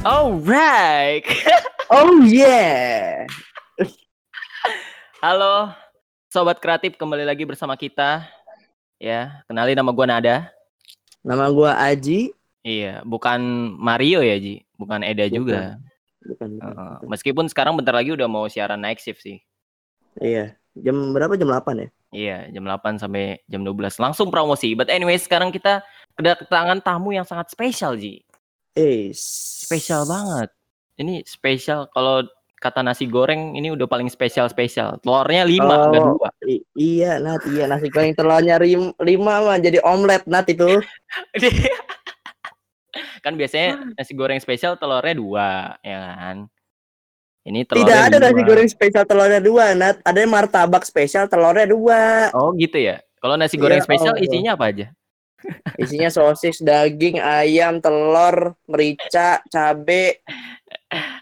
Alright. Oh yeah. Halo, sobat kreatif kembali lagi bersama kita. Ya, kenalin nama gua Nada. Nama gua Aji. Iya, bukan Mario ya, Ji. Bukan Eda Bukan. juga. Bukan, bukan, bukan. Meskipun sekarang bentar lagi udah mau siaran night shift sih. Iya. Jam berapa? Jam 8 ya? Iya, jam 8 sampai jam 12. Langsung promosi. But anyway, sekarang kita kedatangan tamu yang sangat spesial, Ji. Eh, Spesial banget. Ini spesial kalau kata nasi goreng ini udah paling spesial-spesial. Telurnya 5 enggak Oh. 2. I- iya, Nat, iya nasi goreng telurnya rim, lima mah jadi omelet Nat itu. kan biasanya nasi goreng spesial telurnya dua ya kan ini Tidak telurnya ada nasi dua. goreng spesial telurnya dua, Nat. Ada martabak spesial telurnya dua. oh gitu ya kalau nasi goreng Ya spesial Allah. isinya apa aja Isinya sosis, daging, ayam, telur, merica, cabe,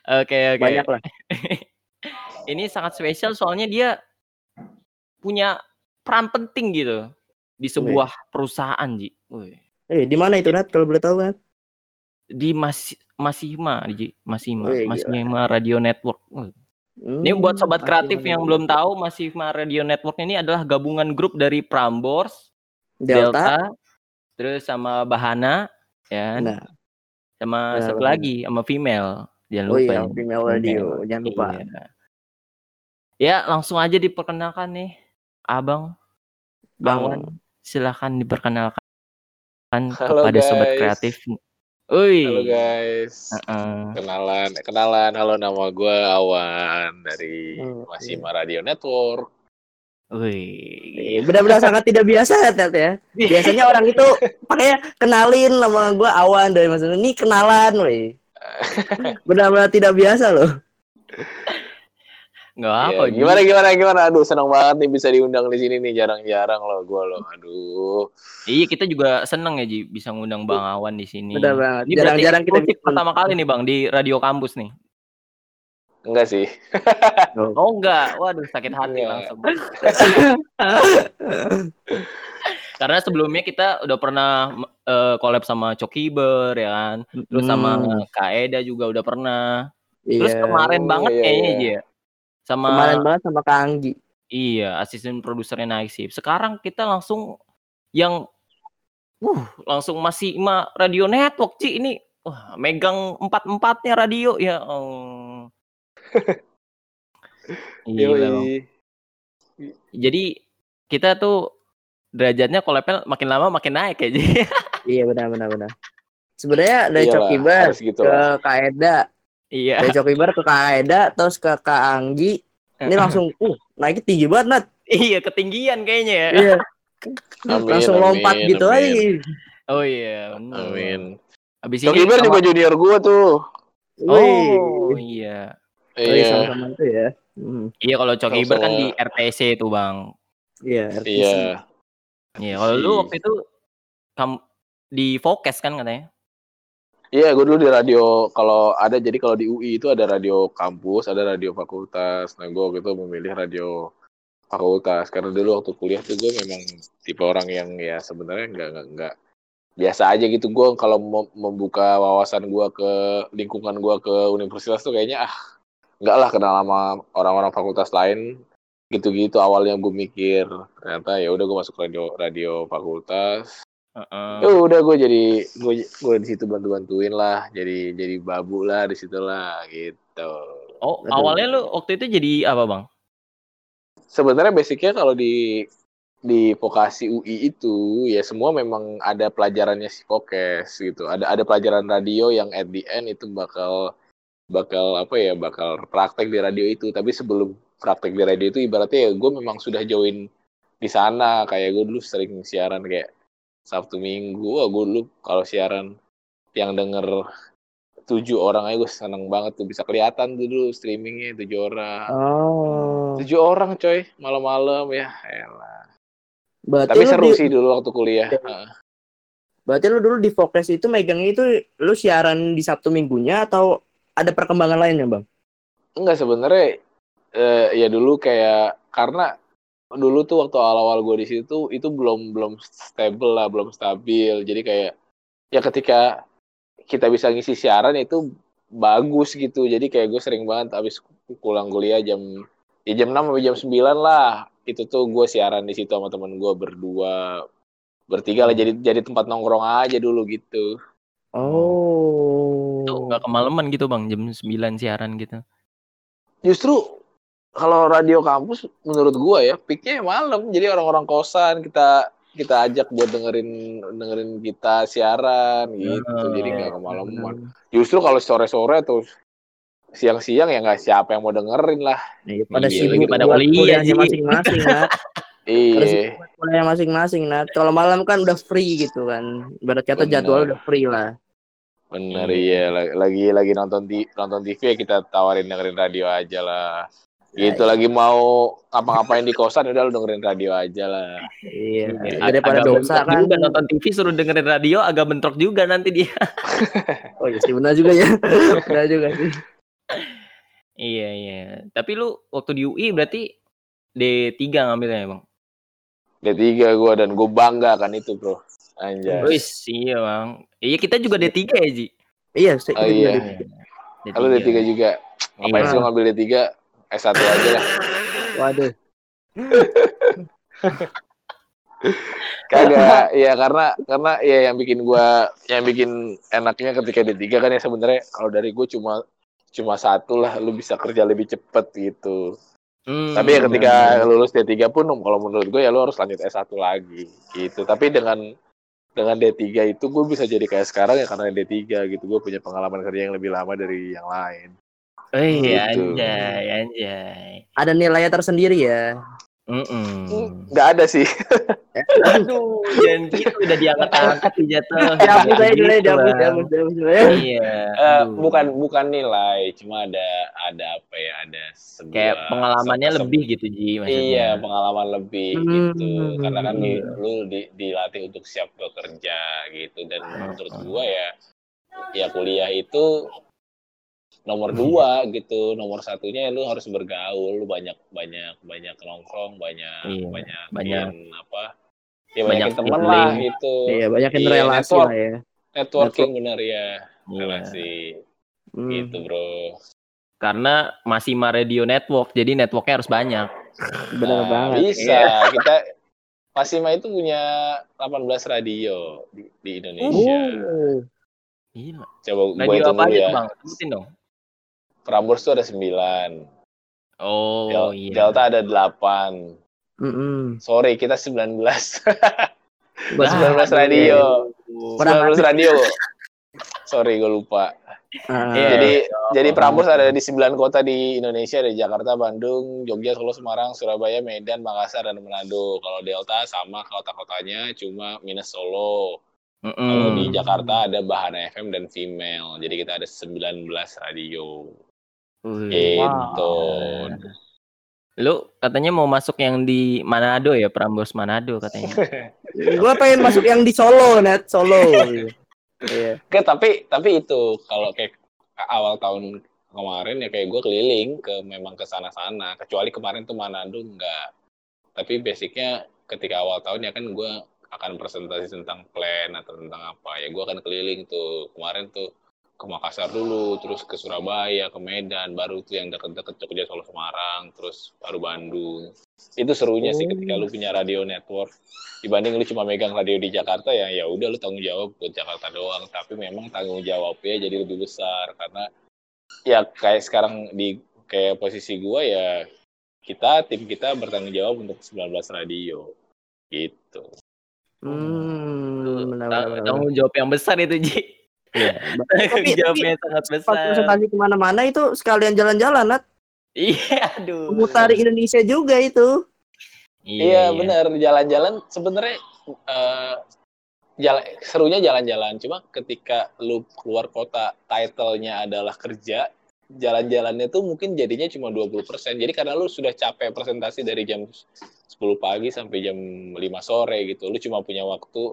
oke oke banyak lah. ini sangat spesial soalnya dia punya peran penting gitu di sebuah perusahaan ji Wih. Eh, di mana itu, Nat? Kalau boleh tahu, Nat? di Mas Masihma ji Masihma Wih. Masihma Radio Network Wih. Hmm, Ini buat sobat kreatif yang belum tahu, Masifma Radio Network ini adalah gabungan grup dari Prambors, Delta. Delta, terus sama Bahana, ya, Nah, sama benar, satu lagi sama female. Jangan oh lupa. iya, ini. female radio, jangan lupa. Iya. Ya, langsung aja diperkenalkan nih, Abang, Bang. Kawan, silahkan diperkenalkan Halo, kepada sobat guys. kreatif. Ui. Halo guys, Heeh. kenalan, kenalan. Halo nama gue Awan dari Oh, Masima Radio Network. Wih. Iya, Benar-benar sangat tidak biasa Tet ya. Biasanya orang itu pakai kenalin nama gua Awan dari Mas Ini kenalan, woi. Benar-benar tidak biasa loh. Nggak Iya, apa, Ji. gimana gimana gimana? Aduh seneng banget nih bisa diundang di sini nih. Jarang-jarang loh gue loh. Aduh. Iya, kita juga seneng ya, Ji, bisa ngundang Bang Awan di sini. Benar banget. Jarang-jarang kita pertama kali nih Bang di Radio Kampus nih. Enggak sih. Oh enggak, waduh sakit hati Enggak. langsung. Karena sebelumnya kita udah pernah eh, collab sama Cokiber ya kan, terus sama Hmm, Kaeda juga udah pernah. Terus iya. kemarin Oh, banget iya, kayaknya iya. Ji ya. Sama Kemarin banget sama Kang Anggi. iya, asisten produsernya Shift. Sekarang kita langsung yang uh, langsung masih ma Radio Network, Ci. Ini wah, megang empat-empatnya radio ya. Oh. Iya. Jadi kita tuh derajatnya collab makin lama makin naik ya. Iya benar benar benar. Sebenarnya dari Iyalah, Cokiber harus gitu ke. Kaeda, iya. dari Cokiber ke Kaeda, terus ke Kak Anggi. Ini langsung, uh, naiknya tinggi banget, Nat. Iya, ketinggian kayaknya ya. Iya, Amin, langsung lompat amin, gitu amin. aja. Oh iya, bener. Amin. Habis ini Cokiber sama- juga junior gue tuh. Oh Wih. iya. Oh, iya, Iya. sama-sama itu ya. Hmm. Iya kalau Cokiber kan Sama-sama. di RTC itu, Bang. Iya, RTC. Iya. Iya, kalau lu waktu itu di Focus kan katanya. Iya, gue dulu di radio kalau ada jadi kalau di UI itu ada radio kampus, ada radio fakultas. Nah, gue waktu itu memilih radio fakultas karena dulu waktu kuliah tuh gue memang tipe orang yang ya sebenarnya nggak nggak nggak biasa aja gitu gue kalau mem- membuka wawasan gue ke lingkungan gue ke universitas tuh kayaknya ah nggak lah kenal sama orang-orang fakultas lain gitu-gitu awalnya gue mikir ternyata ya udah gue masuk radio radio fakultas. Ya udah gue jadi gue gue di situ bantu bantuin lah jadi jadi babu lah di situ lah gitu Oh, Aduh. awalnya lu waktu itu jadi apa, Bang? sebenarnya basicnya kalau di di vokasi UI itu ya semua memang ada pelajarannya psikokes gitu ada ada pelajaran radio yang at the end itu bakal bakal apa ya bakal praktek di radio itu. Tapi sebelum praktek di radio itu ibaratnya ya gue memang sudah join di sana. Kayak gue dulu sering siaran kayak Sabtu Minggu. Gue dulu kalau siaran yang denger tujuh orang aja gue seneng banget tuh. Bisa kelihatan tuh dulu streamingnya tujuh orang. Oh. tujuh orang coy malam-malam. Ya elah. Berarti tapi seru di, sih dulu waktu kuliah. Heeh. Berarti lu dulu di Focus itu megangnya itu lu siaran di Sabtu Minggunya atau ada perkembangan lainnya, Bang? enggak sebenarnya eh, ya dulu kayak karena dulu tuh waktu awal-awal gue di situ itu belum belum stable lah belum stabil. Jadi kayak ya ketika kita bisa ngisi siaran itu bagus gitu. Jadi kayak gue sering banget habis pulang kuliah jam ya jam 6 sampai jam 9 lah. Itu tuh gue siaran di situ sama temen gue berdua. Bertiga lah jadi jadi tempat nongkrong aja dulu gitu. Oh. Nggak kemalaman gitu bang, jam 9 siaran gitu. justru kalau radio kampus menurut gue ya peaknya malam jadi orang-orang kosan kita kita ajak buat dengerin dengerin kita siaran gitu Oh. jadi nggak kemalaman justru kalau sore-sore atau siang-siang ya nggak siapa yang mau dengerin lah Iya, pada Iya, sibuk lagi pada buat kuliah kuliahnya sih. masing-masing. Pada iya kuliahnya masing-masing, Nat. Kalau malam kan udah free gitu kan. Ibarat kata Bener. jadwal udah free lah. Bener Iya. iya lagi lagi nonton di nonton TV ya kita tawarin dengerin radio aja lah Ya, gitu lagi mau ngapa-ngapain di kosan udah lu dengerin radio aja lah Iya, Iya, daripada agak dosa kan. juga nonton TV suruh dengerin radio agak bentrok juga nanti dia. Oh iya sih benar juga ya. benar juga sih. iya iya. Tapi lu waktu di UI berarti D3 ngambilnya ya bang? D3 gue dan gue bangga kan itu bro anjay Wis iya bang. Iya kita juga D3 ya Ji. Iya, saya Oh, iya. di- D3. Kalau D3 juga ngapain Iya. sih lu ngambil D3 S1 aja lah Waduh. Kagak, ya karena karena ya yang bikin gua yang bikin enaknya ketika D3 kan ya sebenarnya kalau dari gue cuma cuma satu lah lu bisa kerja lebih cepet gitu. Hmm, Tapi ya ketika benar. lulus D3 pun kalau menurut gue ya lu harus lanjut S1 lagi gitu. Tapi dengan dengan D3 itu gue bisa jadi kayak sekarang ya karena D3 gitu. Gue punya pengalaman kerja yang lebih lama dari yang lain. Eh, gitu. anjay, anjay. Ada nilainya tersendiri ya. Mm-mm. Nggak ada sih. Aduh, jangan gitu udah diangkat-angkat dijatuh. Dihapus aja Gitu, nilai, dihapus, dihapus, dihapus nilai. Iya. Eh, aduh. bukan bukan nilai, cuma ada ada apa ya? Ada sebuah kayak pengalamannya se- se- lebih gitu Ji maksudnya. Iya, pengalaman lebih Hmm. gitu. Karena kan di- lu di, dilatih untuk siap bekerja gitu dan Hmm. menurut gua ya ya kuliah itu nomor dua gitu. Nomor satunya lu harus bergaul, lu banyak banyak banyak nongkrong, banyak Iya, banyak banyak- apa? Ya banyak banyak teman lah gitu. Iya, banyakin Iya, relasi network. lah ya. Networking bener ya, Iya. relasi Hmm. gitu, Bro. Karena masih ma radio network, jadi networknya harus banyak. Benar Nah, banget. Bisa. Kita Pasima itu punya 18 radio di, di Indonesia. Oh. Gila. Coba Radio apa dulu aja ya. Bang? Sebutin dong. Prambors tuh ada 9. Oh, Del- iya. Delta ada 8. Mm-mm. Sorry, kita 19. Buat Ah, 19 radio. Padahal 19 radio. Sorry, gue lupa. Iya. Jadi Oh, jadi. Prambors ada di 9 kota di Indonesia, ada Jakarta, Bandung, Jogja, Solo, Semarang, Surabaya, Medan, Makassar, dan Manado. Kalau Delta sama kota-kotanya cuma minus Solo. Mm-mm. Kalau di Jakarta ada Bahana FM dan Female. Jadi kita ada 19 radio. Gitu. Lu katanya mau masuk yang di Manado ya, Prambors Manado katanya. Gue pengen masuk yang di Solo, net Solo. Iya. Oke, tapi tapi itu kalau kayak awal tahun kemarin ya kayak gue keliling ke memang ke sana-sana. Kecuali kemarin tuh Manado enggak. Tapi basicnya ketika awal tahun ya kan gue akan presentasi tentang plan atau tentang apa ya gue akan keliling tuh kemarin tuh ke Makassar dulu terus ke Surabaya ke Medan baru tuh yang deket-deket Jogja Solo Semarang terus baru Bandung. Itu serunya sih ketika lu punya radio network. Dibanding lu cuma megang radio di Jakarta ya ya udah lu tanggung jawab buat Jakarta doang. Tapi memang tanggung jawabnya jadi lebih besar karena ya kayak sekarang di kayak posisi gua ya kita tim kita bertanggung jawab untuk 19 radio. Gitu. Hmm, benar, benar. Tanggung jawab yang besar itu, Ji. Tapi- Jawabnya sangat Pas besar. presentasi ke mana-mana itu sekalian jalan-jalan, Nat. Iya, aduh. Memutari Indonesia juga itu. Iya benar jalan-jalan sebenarnya eh, jalan serunya jalan-jalan cuma ketika lu keluar kota title-nya adalah kerja jalan-jalannya tuh mungkin jadinya cuma 20%. Jadi karena lu sudah capek presentasi dari jam 10 pagi sampai jam 5 sore gitu. Lu cuma punya waktu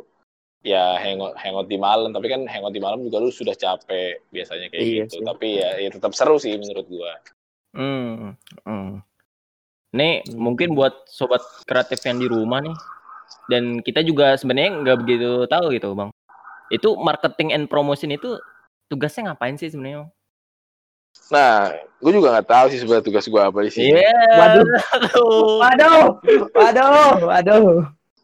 ya hangout hangout di malam, tapi kan hangout di malam juga lu sudah capek biasanya kayak Iya gitu. sih. Tapi ya, ya tetap seru sih menurut gua. Hmm. hmm. Nih, Hmm. mungkin buat sobat kreatif yang di rumah nih. Dan kita juga sebenarnya nggak begitu tahu gitu, Bang. Itu marketing and promotion itu tugasnya ngapain sih sebenarnya? Bang? Nah, gue juga nggak tahu sih sebenarnya tugas gue apa di sini. Iya. Waduh. Aduh. Waduh, waduh, waduh.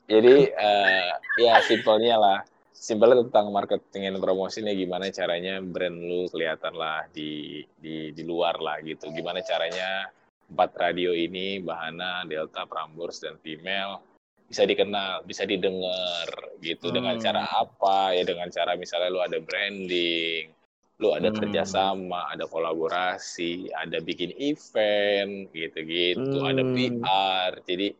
Jadi eh, ya simpelnya lah, simpelnya tentang marketing dan promosinya gimana caranya brand lu kelihatan lah di di di luar lah gitu. Gimana caranya empat radio ini Bahana, Delta, Prambors dan Female bisa dikenal, bisa didengar gitu dengan Hmm. cara apa ya dengan cara misalnya lu ada branding, lu ada Hmm. kerjasama, ada kolaborasi, ada bikin event gitu-gitu, ada Hmm. PR. Jadi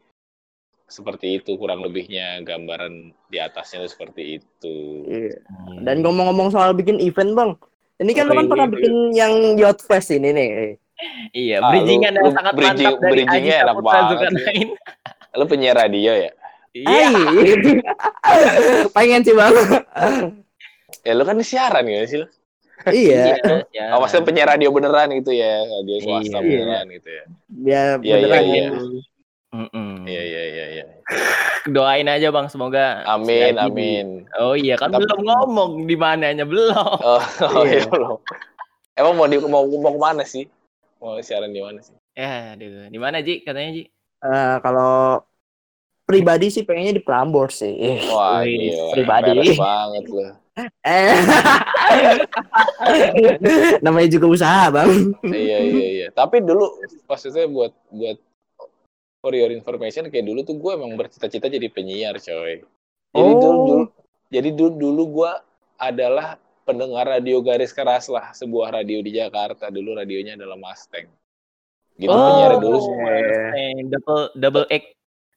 seperti itu kurang lebihnya gambaran di atasnya itu seperti itu. Iya. Dan ngomong-ngomong soal bikin event, Bang. Ini kan Oh, lu kan iya, pernah iya. bikin yang Yacht Fest ini nih. Iya, Ah, bridgingan yang sangat bridging- mantap dari Aji bridgingnya enak banget. Lu penyiar radio ya? Iya. Pengen sih, Bang. Ya lu kan siaran ya sih lu? iya. ya. Oh, maksudnya penyiar radio beneran gitu ya, radio swasta Iya. beneran gitu ya. Biar Iya, beneran iya, gitu. Iya iya iya iya. Doain aja Bang, semoga Amin amin. Oh iya, kan Tapi- belum ngomong di mananya belum. Oh, oh Iya. iya belum. Emang mau di mau mau ke mana sih? Mau siaran di mana sih? Ya, aduh. Di mana Ji? Katanya Ji. Eh, kalau pribadi sih pengennya di Prambors sih. Wah, gila. pribadi. Banget lu. Eh. Namanya juga usaha, Bang. iya iya iya. Tapi dulu maksudnya buat buat for your information kayak dulu tuh gue emang bercita-cita jadi penyiar coy. Jadi Oh. dulu, dulu jadi dulu dulu gue adalah pendengar radio garis keras lah sebuah radio di Jakarta dulu radionya adalah Mustang. Gitu Oh, penyiar dulu Eh, double double X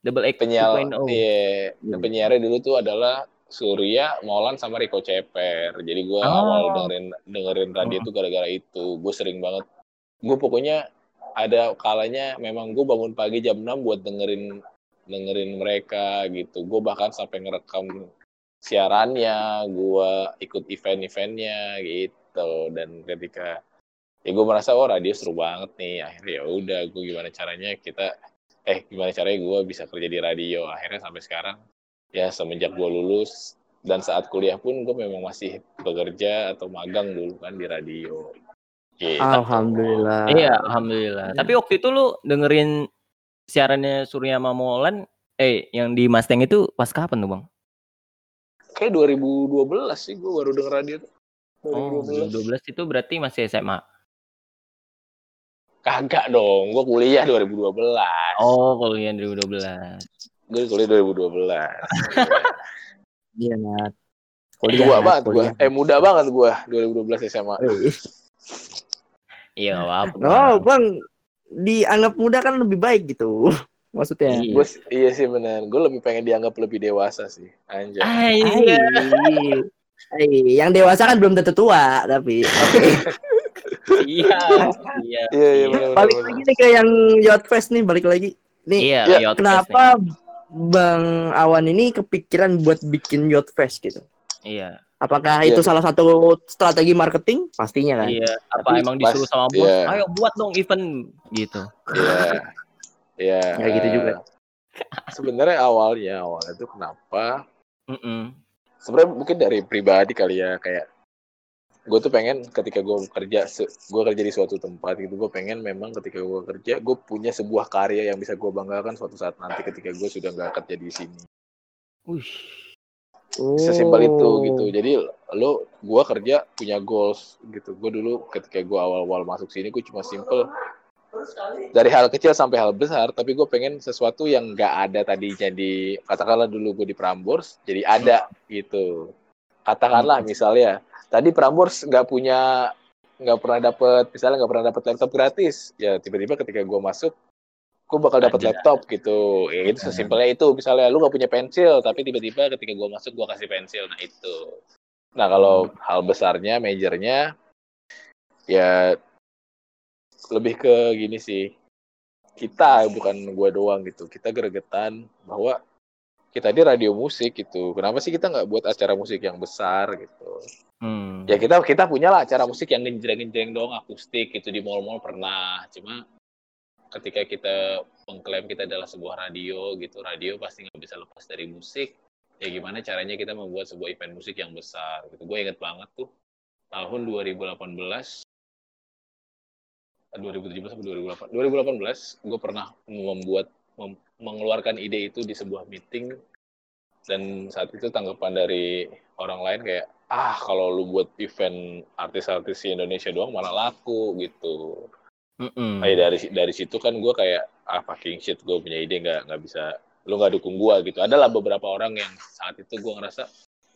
double X penyiar 2.0. iya Hmm. penyiarnya dulu tuh adalah Surya, Molan sama Rico Ceper. Jadi gue Oh. awal dengerin dengerin radio tuh gara-gara itu. Gue sering banget. Gue pokoknya ada kalanya memang gue bangun pagi jam 6 buat dengerin dengerin mereka gitu. Gue bahkan sampai ngerekam siarannya, gue ikut event-eventnya gitu. Dan ketika ya gue merasa oh radio seru banget nih. Akhirnya ya udah gue gimana caranya kita eh gimana caranya gue bisa kerja di radio. Akhirnya sampai sekarang ya semenjak gue lulus dan saat kuliah pun gue memang masih bekerja atau magang dulu kan di radio. Gitu. Alhamdulillah. Iya, alhamdulillah. Tapi waktu itu lu dengerin siarannya Surya Mamolan eh yang di Mustang itu pas kapan tuh, Bang? Kayak 2012 sih gue baru denger radio tuh. Oh, 2012. 2012 itu berarti masih SMA. Kagak dong, gue kuliah 2012. Oh, kalau yang 2012. Gue kuliah 2012. Iya, Nat. tua banget gue. kuliah. Eh muda banget gue 2012 SMA. Iya, apa-apa. Oh, Bang, dianggap muda kan lebih baik gitu. Maksudnya. Iya. Gue iya sih bener. Gue lebih pengen dianggap lebih dewasa sih. Anjay. Iya. Hai, yang dewasa kan belum tentu tua, tapi Iya. Iya. Iya iya bener, balik lagi nih ke yang Yacht Fest nih, balik lagi. Nih, Iya, Ya, Fest nih. kenapa Bang Awan ini kepikiran buat bikin Yacht Fest gitu? Iya. Apakah Iya. itu salah satu strategi marketing? Pastinya kan. Iya, apa Tapi emang pas- disuruh sama bos? iya. Ayo buat dong event gitu. Iya. Iya. Ya, gitu juga. Sebenarnya awalnya awalnya itu kenapa? Mm-mm. Sebenarnya mungkin dari pribadi kali ya kayak gue tuh pengen ketika gue kerja gue kerja di suatu tempat gitu gue pengen memang ketika gue kerja gue punya sebuah karya yang bisa gue banggakan suatu saat nanti ketika gue sudah nggak kerja di sini Wih. sesimpel itu Oh. gitu. Jadi lo gue kerja punya goals gitu. Gue dulu ketika gue awal-awal masuk sini gue cuma simple. Dari hal kecil sampai hal besar tapi gue pengen sesuatu yang nggak ada tadinya di katakanlah dulu gue di Prambors jadi ada gitu. Katakanlah misalnya tadi Prambors nggak punya nggak pernah dapet misalnya nggak pernah dapet laptop gratis. Ya tiba-tiba ketika gue masuk gue bakal dapat laptop gitu. Ya itu sesimpelnya itu. Misalnya lu nggak punya pensil tapi tiba-tiba ketika gue masuk gue kasih pensil. Nah itu. Nah kalau hal besarnya majornya ya lebih ke gini sih. Kita bukan gue doang gitu. Kita gregetan bahwa kita di radio musik gitu. Kenapa sih kita nggak buat acara musik yang besar gitu? Hmm. ya kita kita punya lah acara musik yang genjreng-genjreng dong akustik gitu. Di mall-mall pernah. Cuma ketika kita mengklaim kita adalah sebuah radio gitu radio pasti nggak bisa lepas dari musik. Ya gimana caranya kita membuat sebuah event musik yang besar gitu. Gue inget banget tuh tahun 2018 2017 atau 2018 2018 gue pernah membuat mem, mengeluarkan ide itu di sebuah meeting. Dan saat itu tanggapan dari orang lain kayak ah kalau lu buat event artis-artis Indonesia doang malah laku gitu mm -mm. kayak dari dari situ kan gue kayak ah fucking shit gue punya ide nggak nggak bisa lu nggak dukung gue gitu. Adalah beberapa orang yang saat itu gue ngerasa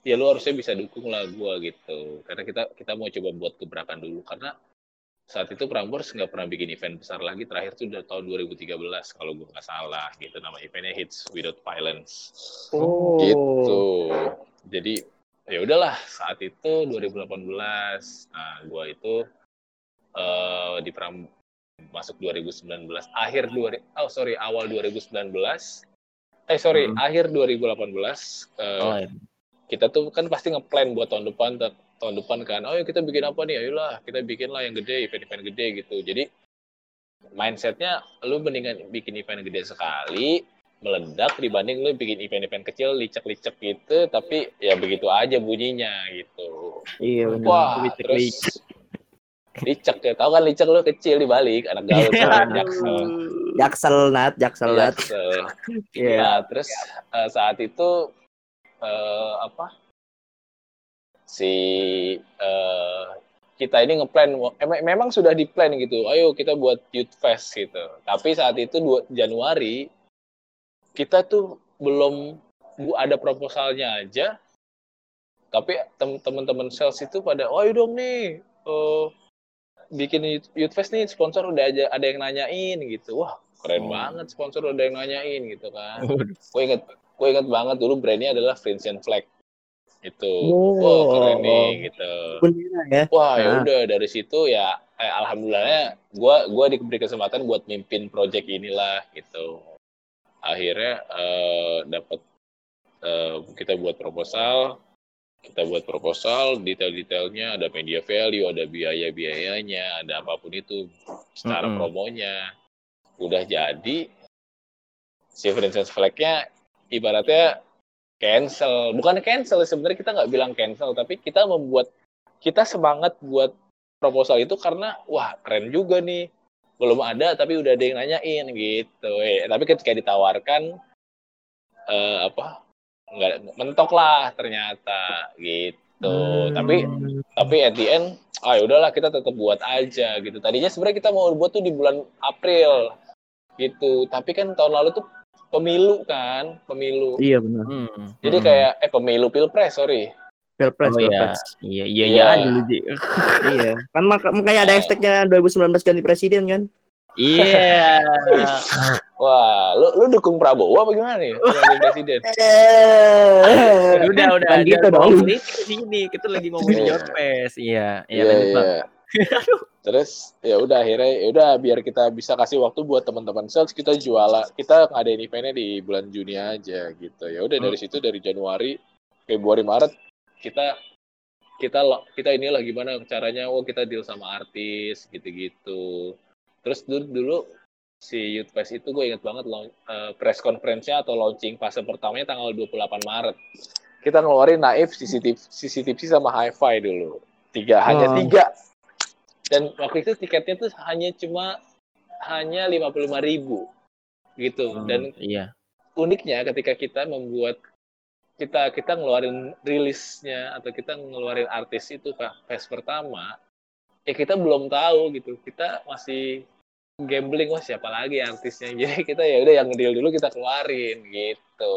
ya lu harusnya bisa dukung lah gue gitu. Karena kita kita mau coba buat gebrakan dulu. Karena saat itu Prambors nggak pernah bikin event besar lagi. Terakhir itu udah tahun 2013 kalau gue nggak salah gitu. Nama eventnya Hits Without Violence. Oh. gitu. Jadi ya udahlah saat itu 2018 nah gue itu uh, di Pram masuk 2019 akhir dua oh sorry awal 2019 eh sorry hmm. akhir 2018 uh, oh, iya. kita tuh kan pasti ngeplan buat tahun depan tahun depan kan. Oh ya kita bikin apa nih? Ayolah kita bikin lah yang gede event-event gede gitu. Jadi mindsetnya lu mendingan bikin event gede sekali meledak dibanding lu bikin event-event kecil licek-licek gitu tapi ya begitu aja bunyinya gitu. Iya benar. Wah terus licek ya tahu kan licek lu kecil di balik anak gaul yeah. jaksel. Jaksel nat jaksel nat. Yeah. nah terus uh, saat itu uh, apa? Si uh, kita ini ngeplan em memang sudah di plan gitu ayo kita buat youth fest gitu. Tapi saat itu 2 Januari kita tuh belum bu ada proposalnya aja. Tapi teman-teman sales itu pada oh ayo dong nih uh, bikin youth fest nih sponsor udah aja ada yang nanyain gitu. Wah keren oh. banget sponsor udah yang nanyain gitu kan. Gue inget gue inget banget dulu brandnya adalah Vincent Flag itu. Oh, wah keren nih gitu. Ya. wah ya nah. udah dari situ ya eh, alhamdulillahnya gue gua diberi kesempatan buat mimpin project inilah gitu. Akhirnya uh, dapat uh, kita buat proposal kita buat proposal detail-detailnya ada media value ada biaya-biayanya ada apa pun itu. Secara mm -hmm. promonya udah jadi. Si franchise flag-nya ibaratnya cancel. Bukan cancel sebenarnya kita nggak bilang cancel tapi kita membuat kita semangat buat proposal itu karena wah keren juga nih. Belum ada tapi udah ada yang nanyain gitu. Eh tapi ketika ditawarkan uh, apa nggak mentok lah ternyata gitu hmm. tapi tapi at the end ah ya udahlah kita tetap buat aja gitu tadinya sebenarnya kita mau buat tuh di bulan April gitu tapi kan tahun lalu tuh pemilu kan, pemilu. Iya benar. Hmm. Jadi hmm. kayak eh pemilu pilpres sorry. Pilpres, oh, pilpres. Iya, iya, iya, iya dulu iya. Kan mak makanya ada hashtagnya 2019 ganti presiden kan. Iya. Wah, lu lu dukung Prabowo apa gimana nih? Presiden. udah, udah. Kan gitu dong. Ini sini kita lagi ngomongin iya. Jotpes. Iya, iya, iya. iya. Terus ya udah akhirnya ya udah biar kita bisa kasih waktu buat teman-teman sales kita jual kita ngadain eventnya di bulan Juni aja gitu. Ya udah dari hmm. situ dari Januari, Februari, Maret kita kita kita inilah gimana caranya oh kita deal sama artis gitu-gitu. Terus dulu, dulu si Youth Fest itu gue inget banget uh, press conference-nya atau launching fase pertamanya tanggal 28 Maret. Kita ngeluarin Naif, CCTV, CCTV sama Hi-Fi dulu. Tiga, hanya tiga dan waktu itu tiketnya tuh hanya cuma hanya lima puluh lima ribu gitu hmm, dan iya. uniknya ketika kita membuat kita kita ngeluarin rilisnya atau kita ngeluarin artis itu fest pertama ya kita belum tahu gitu kita masih gambling wah siapa lagi artisnya? Jadi kita ya udah yang deal dulu kita keluarin gitu.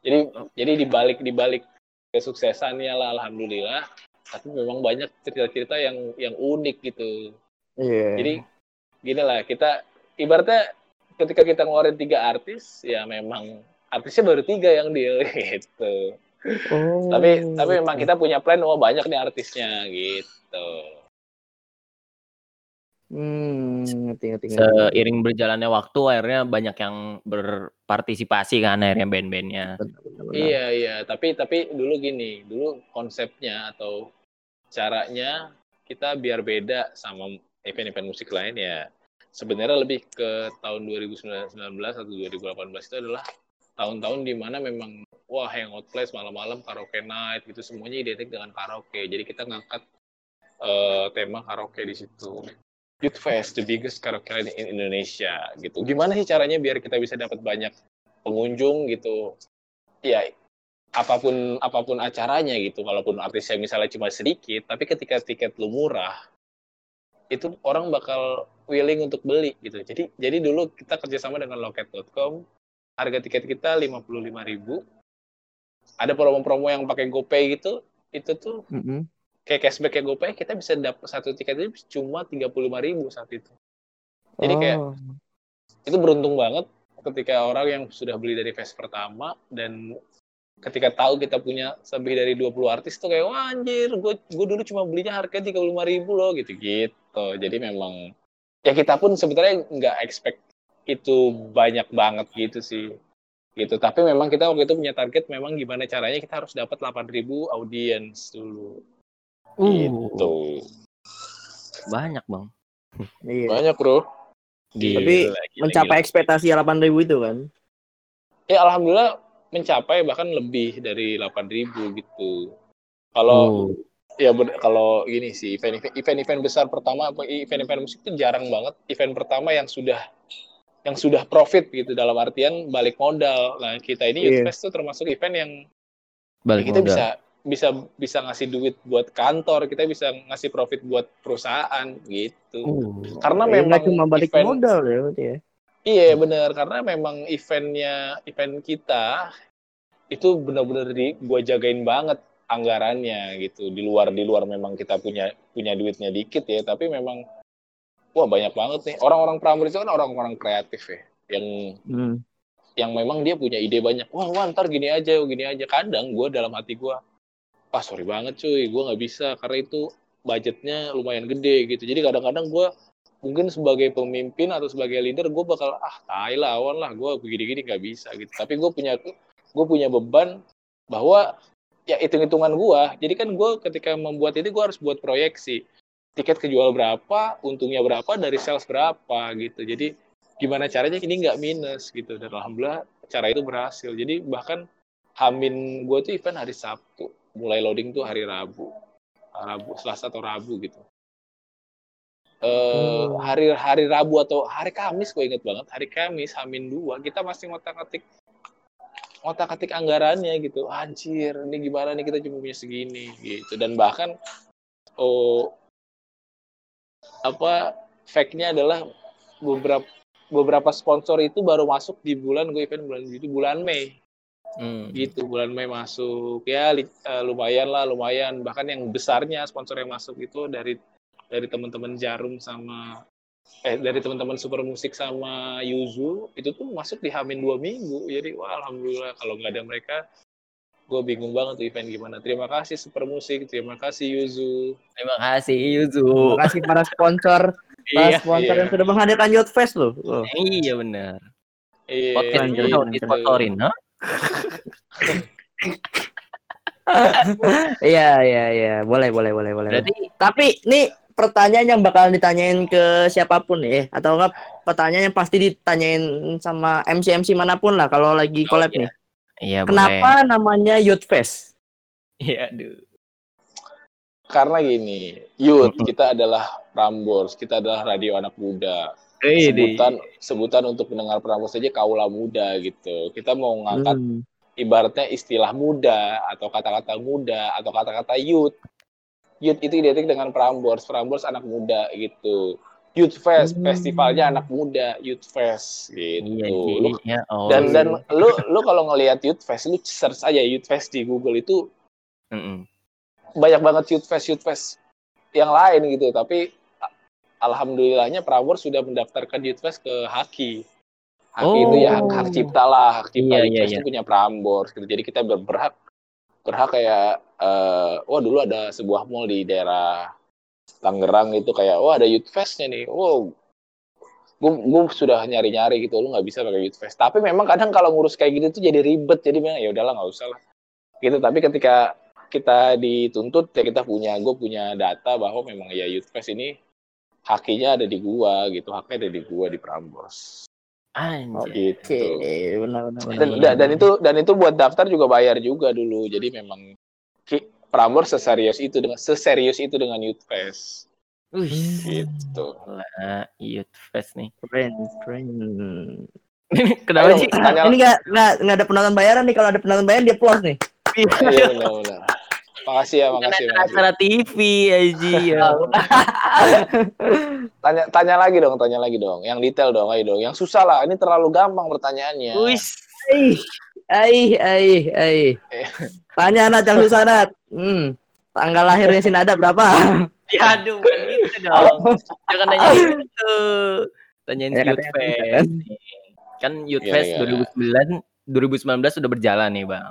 Jadi jadi dibalik dibalik kesuksesannya lah alhamdulillah. Tapi memang banyak cerita-cerita yang yang unik gitu. Yeah. jadi gini lah kita ibaratnya ketika kita ngeluarin tiga artis ya memang artisnya baru tiga yang deal gitu. Oh. tapi tapi memang kita punya plan oh banyak nih artisnya gitu Hmm, ngerti, ngerti, ngerti. Seiring berjalannya waktu akhirnya banyak yang berpartisipasi kan akhirnya band-bandnya. Iya iya, tapi tapi dulu gini, dulu konsepnya atau caranya kita biar beda sama event-event musik lain ya. Sebenarnya lebih ke tahun 2019 atau 2018 itu adalah tahun-tahun di mana memang wah hangout place malam-malam karaoke night gitu semuanya identik dengan karaoke. Jadi kita ngangkat uh, tema karaoke di situ Youth Fest, the biggest karaoke in Indonesia gitu. Gimana sih caranya biar kita bisa dapat banyak pengunjung gitu? Ya apa pun apa pun acaranya gitu. Walaupun artisnya misalnya cuma sedikit, tapi ketika tiket lu murah, itu orang bakal willing untuk beli gitu. Jadi jadi dulu kita kerjasama dengan loket.com, harga tiket kita 55.000. Ada promo-promo yang pakai GoPay gitu, itu tuh mm -hmm kayak cashback kayak GoPay kita bisa dapat satu tiket itu cuma tiga puluh lima ribu saat itu. Jadi kayak oh. itu beruntung banget ketika orang yang sudah beli dari fest pertama dan ketika tahu kita punya lebih dari 20 artis tuh kayak wah anjir gue gue dulu cuma belinya harga tiga puluh lima ribu loh gitu gitu jadi memang ya kita pun sebenarnya nggak expect itu banyak banget gitu sih. Gitu. Tapi memang kita waktu itu punya target memang gimana caranya kita harus dapat 8000 audiens dulu Uh. Gitu. Banyak, Bang. Iya. Banyak, Bro. Gila, Tapi gila, mencapai gila. ekspektasi 8000 itu kan. Ya alhamdulillah mencapai bahkan lebih dari 8000 gitu. Kalau oh. ya kalau gini sih event-event besar pertama event-event musik itu jarang banget event pertama yang sudah yang sudah profit gitu dalam artian balik modal. Nah, kita ini yeah. Youth Fest tuh termasuk event yang balik kita modal. bisa bisa bisa ngasih duit buat kantor, kita bisa ngasih profit buat perusahaan gitu. Uh, karena ya memang cuma balik event, modal ya, ya. Iya benar, karena memang eventnya event kita itu benar-benar di gua jagain banget anggarannya gitu. Di luar di luar memang kita punya punya duitnya dikit ya, tapi memang wah banyak banget nih. Orang-orang Prambors itu kan orang-orang kreatif ya, yang hmm. yang memang dia punya ide banyak. Wah, wah ntar gini aja, gini aja. Kadang gue dalam hati gue, ah sorry banget cuy gue nggak bisa karena itu budgetnya lumayan gede gitu. Jadi kadang-kadang gue mungkin sebagai pemimpin atau sebagai leader gue bakal ah tai lawan lah gue begini-gini nggak bisa gitu. Tapi gue punya gue punya beban bahwa ya hitung-hitungan gue jadi kan gue ketika membuat ini gue harus buat proyeksi. Tiket kejual berapa untungnya berapa dari sales berapa gitu. Jadi gimana caranya ini nggak minus gitu. Dan alhamdulillah cara itu berhasil. Jadi bahkan Hamin gue tuh event hari Sabtu mulai loading tuh hari Rabu, Rabu, Selasa atau Rabu gitu. Uh, hari hari Rabu atau hari Kamis gue inget banget. Hari Kamis Hamin dua kita masih ngotak atik ngotak atik anggarannya gitu. Anjir ini gimana nih kita cuma punya segini gitu. Dan bahkan oh apa fact-nya adalah beberapa beberapa sponsor itu baru masuk di bulan gue event bulan itu bulan Mei Hmm. Gitu bulan Mei masuk. Ya uh, lumayan lah lumayan. Bahkan yang besarnya sponsor yang masuk itu dari dari teman-teman Jarum sama eh dari teman-teman Super Musik sama Yuzu itu tuh masuk di Hamin dua minggu. Jadi wah alhamdulillah. Kalau nggak ada mereka gue bingung banget tuh event gimana. Terima kasih Super Musik terima kasih Yuzu. Terima kasih Yuzu. Terima kasih para sponsor para iya, sponsor iya. yang sudah menghadirkan Youth Fest loh. Oh. iya benar. Iya, podcast iya, iya, disponsorin huh? Iya iya iya, boleh boleh boleh boleh. Berarti tapi nih pertanyaan yang bakal ditanyain ke siapa pun ya atau enggak pertanyaan yang pasti ditanyain sama MC MC mana pun lah kalau lagi collab oh, iya. nih. Iya, Kenapa boleh. namanya Youth Fest? Iya, aduh. Karena gini, youth kita adalah Prambors, kita adalah radio anak muda sebutan sebutan untuk pendengar Prambors saja kaula muda gitu. Kita mau ngangkat hmm. Ibaratnya istilah muda atau kata-kata muda atau kata-kata youth. Youth itu identik dengan Prambors, Prambors anak muda gitu. Youth Fest, hmm. festivalnya anak muda, Youth Fest gitu. Iya, lu, iya. Oh, dan dan lu lu kalau ngelihat Youth Fest, lu search aja Youth Fest di Google itu mm -mm. banyak banget Youth Fest, Youth Fest yang lain gitu. Tapi alhamdulillahnya Prambors sudah mendaftarkan Youthfest ke Haki. Haki oh. itu ya hak, hak cipta lah, hak cipta iya, iya. itu punya Prambors gitu. Jadi kita berhak berhak kayak uh, wah dulu ada sebuah mall di daerah Tangerang itu kayak wah ada Youth Festnya nih. Wow. Gue gue sudah nyari-nyari gitu, lu nggak bisa pakai Youth Fest. Tapi memang kadang kalau ngurus kayak gitu tuh jadi ribet. Jadi memang ya udahlah nggak usah lah. Gitu. Tapi ketika kita dituntut ya kita punya gue punya data bahwa memang ya Youth Fest ini hakinya ada di gua gitu haknya ada di gua di Prambors Anjir. gitu okay. benar, benar, benar, dan, benar. dan itu dan itu buat daftar juga bayar juga dulu jadi memang Prambors seserius itu dengan seserius itu dengan Youth Fest Wih, gitu. lah, Youth Fest nih. Keren, keren. Kenapa Ayo, sih? tanya Ini nggak nggak nggak ada penonton bayaran nih. Kalau ada penonton bayaran dia plus nih. iya benar-benar. Makasih ya, Bukan makasih, acara, makasih. acara TV aja ya. Tanya tanya lagi dong, tanya lagi dong. Yang detail dong, ayo dong. Yang susah lah. Ini terlalu gampang pertanyaannya. Wis, Aih, aih, aih, aih. Eh. Tanya anak yang susah Nat. Hmm. Tanggal lahirnya si Nada berapa? ya aduh, bukan gitu dong. Jangan nanya gitu. Tanyain Ya, Youth Fest. kan? Kan Youth Iya, Fest iya. 2009 2019 sudah berjalan nih, Bang.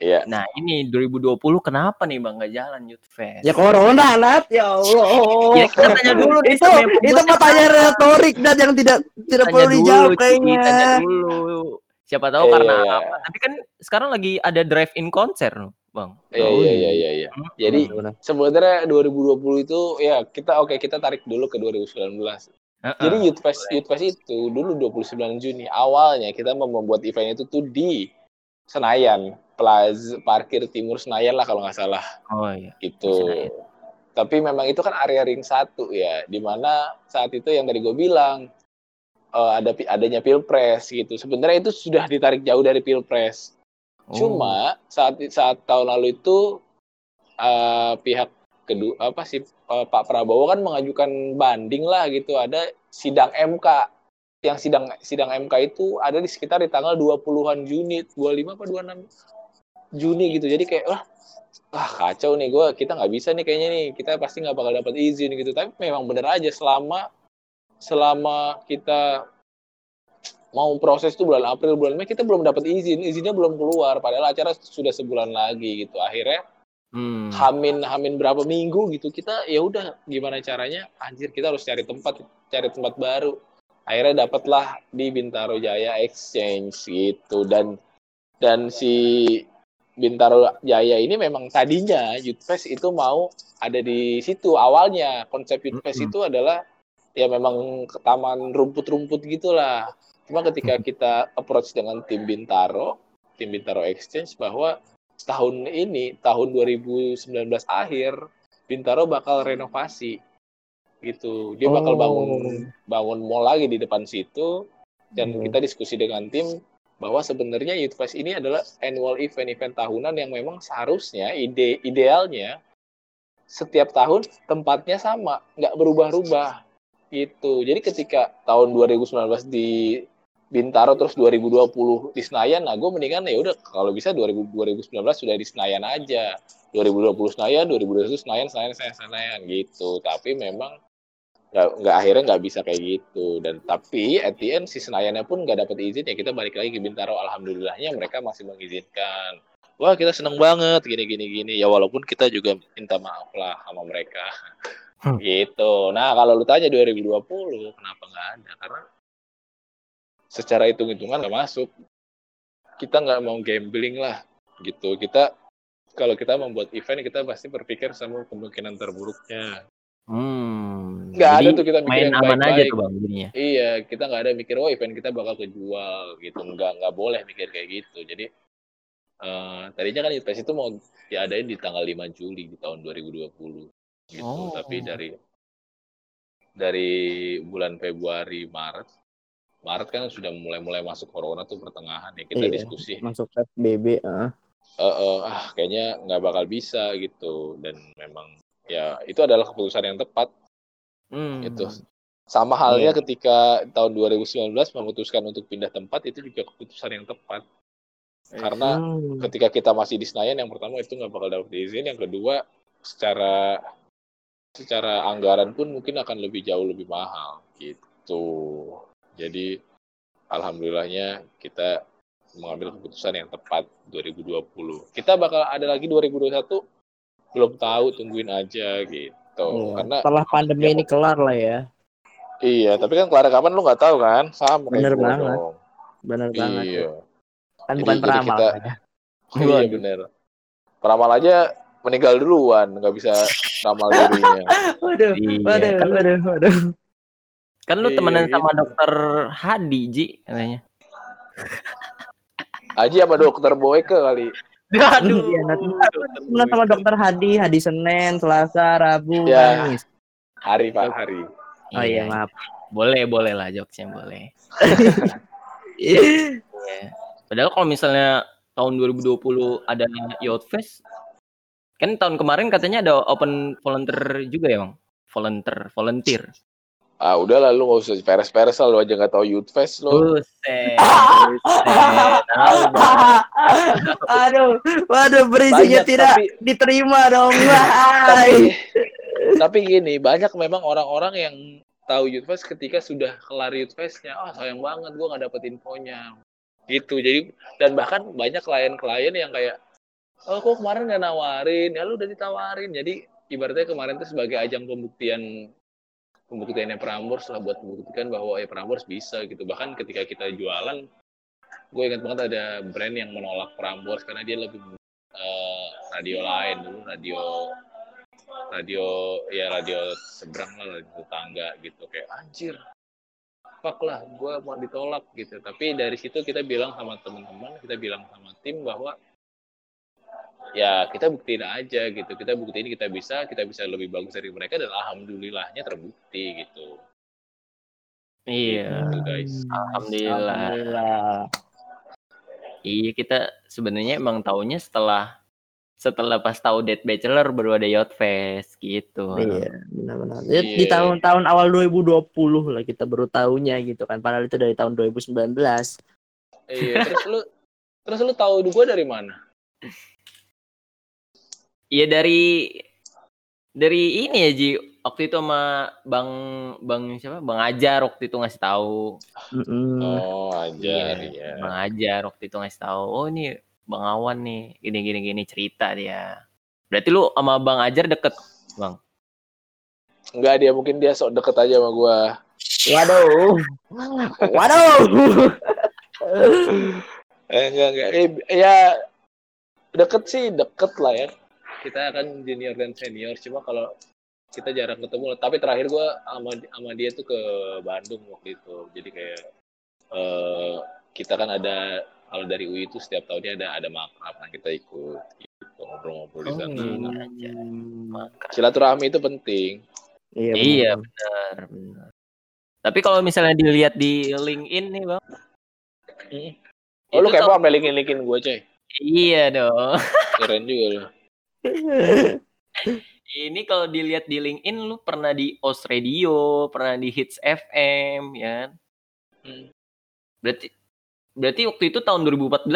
Iya. Nah, ini 2020 kenapa nih, Bang, nggak jalan Youth Fest? Ya corona Nat, ya Allah. Ya, kita tanya dulu nih itu itu pertanyaan retorik dan yang tidak tidak Tanya perlu dulu, dijawab kayaknya. Tanya dulu. Siapa tahu Iya, karena iya. apa? Tapi kan sekarang lagi ada drive-in konser, loh, Bang. Iya, Oh, iya, iya. iya, iya, iya. Hmm. Jadi Benar. sebenarnya 2020 itu ya kita oke kita tarik dulu ke 2019. Heeh. Jadi Youth Fest Youth Fest itu dulu 29 Juni awalnya kita mau membuat event itu tuh di Senayan, Plaza Parkir Timur Senayan lah kalau nggak salah Oh iya. gitu. Senayan. Tapi memang itu kan area ring satu ya, di mana saat itu yang tadi gue bilang eh, ada adanya pilpres gitu. Sebenarnya itu sudah ditarik jauh dari pilpres. Oh. Cuma saat saat tahun lalu itu eh, pihak kedua apa sih eh, Pak Prabowo kan mengajukan banding lah gitu. Ada sidang MK. Yang sidang sidang MK itu ada di sekitar di tanggal 20-an Juni, 25 apa 26 Juni gitu. Jadi kayak wah wah kacau nih gue kita nggak bisa nih kayaknya nih. Kita pasti nggak bakal dapat izin gitu. Tapi memang bener aja selama selama kita mau proses itu bulan April bulan Mei kita belum dapat izin. Izinnya belum keluar padahal acara sudah sebulan lagi gitu. Akhirnya Hmm. hamin hamin berapa minggu gitu kita ya udah gimana caranya? Anjir kita harus cari tempat cari tempat baru akhirnya dapatlah di Bintaro Jaya Exchange gitu. Dan dan si Bintaro Jaya ini memang tadinya Youth Fest itu mau ada di situ awalnya. Konsep Youth Fest Mm-mm. itu adalah ya memang ke taman rumput-rumput gitulah. Cuma ketika kita approach dengan tim Bintaro tim Bintaro Exchange bahwa tahun ini tahun 2019 akhir Bintaro bakal renovasi gitu. Dia bakal Oh. bangun bangun mall lagi di depan situ. Dan Hmm. kita diskusi dengan tim bahwa sebenarnya Youth Fest ini adalah annual event-event tahunan yang memang seharusnya ide idealnya setiap tahun tempatnya sama nggak berubah-ubah gitu. Jadi ketika tahun 2019 di Bintaro terus 2020 di Senayan nah gue mendingan ya udah kalau bisa 2000, 2019 sudah di Senayan aja. 2020 Senayan 2021 Senayan Senayan Senayan Senayan gitu. Tapi memang nggak nggak akhirnya nggak bisa kayak gitu. Dan tapi at the end si Senayannya pun nggak dapat izin ya kita balik lagi ke Bintaro. Alhamdulillahnya mereka masih mengizinkan. Wah kita seneng banget gini gini gini. Ya walaupun kita juga minta maaf lah sama mereka. Hmm. gitu. Nah kalau lu tanya 2020 kenapa nggak ada? Karena secara hitung-hitungan nggak masuk. Kita nggak mau gambling lah gitu. Kita kalau kita membuat event kita pasti berpikir sama kemungkinan terburuknya Hmm. Nggak ada tuh kita mikir main aman aja baik-baik. tuh bang jadinya. Iya, kita nggak ada mikir, oh event kita bakal kejual gitu. Nggak, nggak boleh mikir kayak gitu. Jadi, eh tadinya kan Youth itu mau diadain di tanggal 5 Juli di tahun 2020. Gitu. Oh. Tapi dari dari bulan Februari, Maret, Maret kan sudah mulai-mulai masuk corona tuh pertengahan ya. Kita Iya. diskusi, Masuk PSBB, ah. eh, eh, ah kayaknya nggak bakal bisa gitu. Dan memang ya itu adalah keputusan yang tepat Hmm. itu sama halnya Iya. ketika tahun 2019 memutuskan untuk pindah tempat itu juga keputusan yang tepat karena Hmm. ketika kita masih di Senayan yang pertama itu nggak bakal dapat izin yang kedua secara secara anggaran pun mungkin akan lebih jauh lebih mahal gitu jadi alhamdulillahnya kita mengambil keputusan yang tepat 2020 kita bakal ada lagi 2021 belum tahu tungguin aja gitu Iya. karena Setelah pandemi ya, ini kelar lah ya. Iya, tapi kan kelar kapan lu nggak tahu kan? Sama kayak Bener gua banget. dong. Benar banget. Iya. Kan Jadi- bukan jadi peramal. kita- kan ya. Iya bener. Peramal aja meninggal duluan, nggak bisa ramal dirinya. Waduh, Iya, waduh, kan, waduh, waduh. kan lu Iya, temenan gitu. sama dokter Hadi, Ji, katanya. Aji sama dokter Boyke kali. Aduh. Iya, nanti temenan sama dokter Hadi, Hadi Senin, Selasa, Rabu, Ya. Kamis. Hari Pak, hari. Oh iya, maaf. Boleh, boleh lah jokesnya boleh. Iya. Padahal kalau misalnya tahun 2020 ada Yacht Fest, kan tahun kemarin katanya ada open volunteer juga ya, Bang? Volunteer, volunteer. Ah udah lah lu gak usah peres-peres lah lu aja gak tau Youth Fest lu. Buset. Aduh, waduh berisinya Banyak, tidak tapi- diterima dong. tapi, tapi gini, banyak memang orang-orang yang tahu Youth Fest ketika sudah kelar Youth Festnya. Ah sayang banget gua gak dapet infonya. Gitu. Jadi dan bahkan banyak klien-klien yang kayak oh kok kemarin gak nawarin ya lu udah ditawarin jadi ibaratnya kemarin itu sebagai ajang pembuktian pembuktiannya Prambors lah buat membuktikan bahwa ya Prambors bisa gitu. Bahkan ketika kita jualan gue ingat banget ada brand yang menolak Prambors karena dia lebih eh, radio lain dulu radio radio ya radio seberang lah radio tetangga gitu. Kayak anjir fuck lah gue mau ditolak gitu. Tapi dari situ kita bilang sama teman-teman kita bilang sama tim bahwa ya kita buktiin aja gitu kita buktiin kita bisa kita bisa lebih bagus dari mereka dan alhamdulillahnya terbukti gitu Iya. Gitu, guys Alhamdulillah. Alhamdulillah. Iya kita sebenarnya emang taunya setelah setelah pas tahu Dead Bachelor baru ada Yacht Fest gitu. Iya, benar-benar. Iya. Di tahun-tahun awal 2020 lah kita baru tahunya gitu kan. Padahal itu dari tahun 2019. iya terus lu terus lu tahu gue dari mana Iya dari dari ini ya Ji waktu itu sama Bang Bang siapa Bang Ajar waktu itu ngasih tahu. Mm-mm. oh aja ya Bang Ajar waktu itu ngasih tahu. Oh ini Bang Awan nih gini gini gini cerita dia. Berarti lu sama Bang Ajar deket Bang. Enggak dia mungkin dia sok deket aja sama gue Waduh. Waduh. eh enggak enggak eh, ya deket sih deket lah ya kita kan junior dan senior cuma kalau kita jarang ketemu tapi terakhir gue sama sama dia tuh ke Bandung waktu itu jadi kayak eh kita kan ada kalau dari UI itu setiap tahunnya ada ada makrab nah kita ikut gitu ngobrol-ngobrol di Oh, sana. Nah, aja. Maka. silaturahmi itu penting Iya. Iya benar. benar benar. Tapi kalau misalnya dilihat di LinkedIn nih bang. oh lu itu kayak apa linkin linkin gue coy Iya dong. keren juga lu Ini kalau dilihat di LinkedIn lu pernah di OS Radio, pernah di Hits FM, ya. kan? Hmm. Berarti berarti waktu itu tahun 2014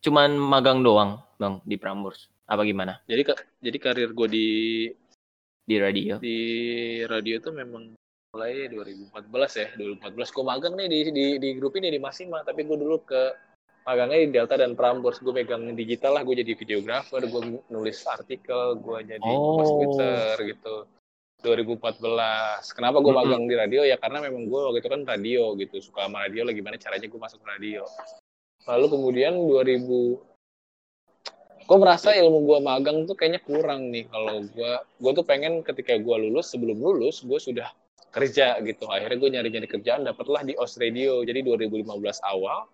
cuman magang doang, Bang, di Prambors. Apa gimana? jadi jadi karir gue di Di radio. di radio itu memang mulai 2014 ya 2014 gue magang nih di di, di grup ini di Masima tapi gue dulu ke magangnya di Delta dan Prambors. Gue megang digital lah gue jadi videografer gue nulis artikel gue jadi Oh. post Twitter gitu. 2014 kenapa gue magang di radio? Ya karena memang gue waktu itu kan radio gitu. Suka sama radio lah gimana caranya gue masuk radio. Lalu kemudian 2000 gue merasa ilmu gue magang tuh kayaknya kurang nih. Kalau gue gue tuh pengen ketika gue lulus sebelum lulus gue sudah kerja gitu. Akhirnya gue nyari nyari kerjaan dapatlah di os radio. Jadi 2015 awal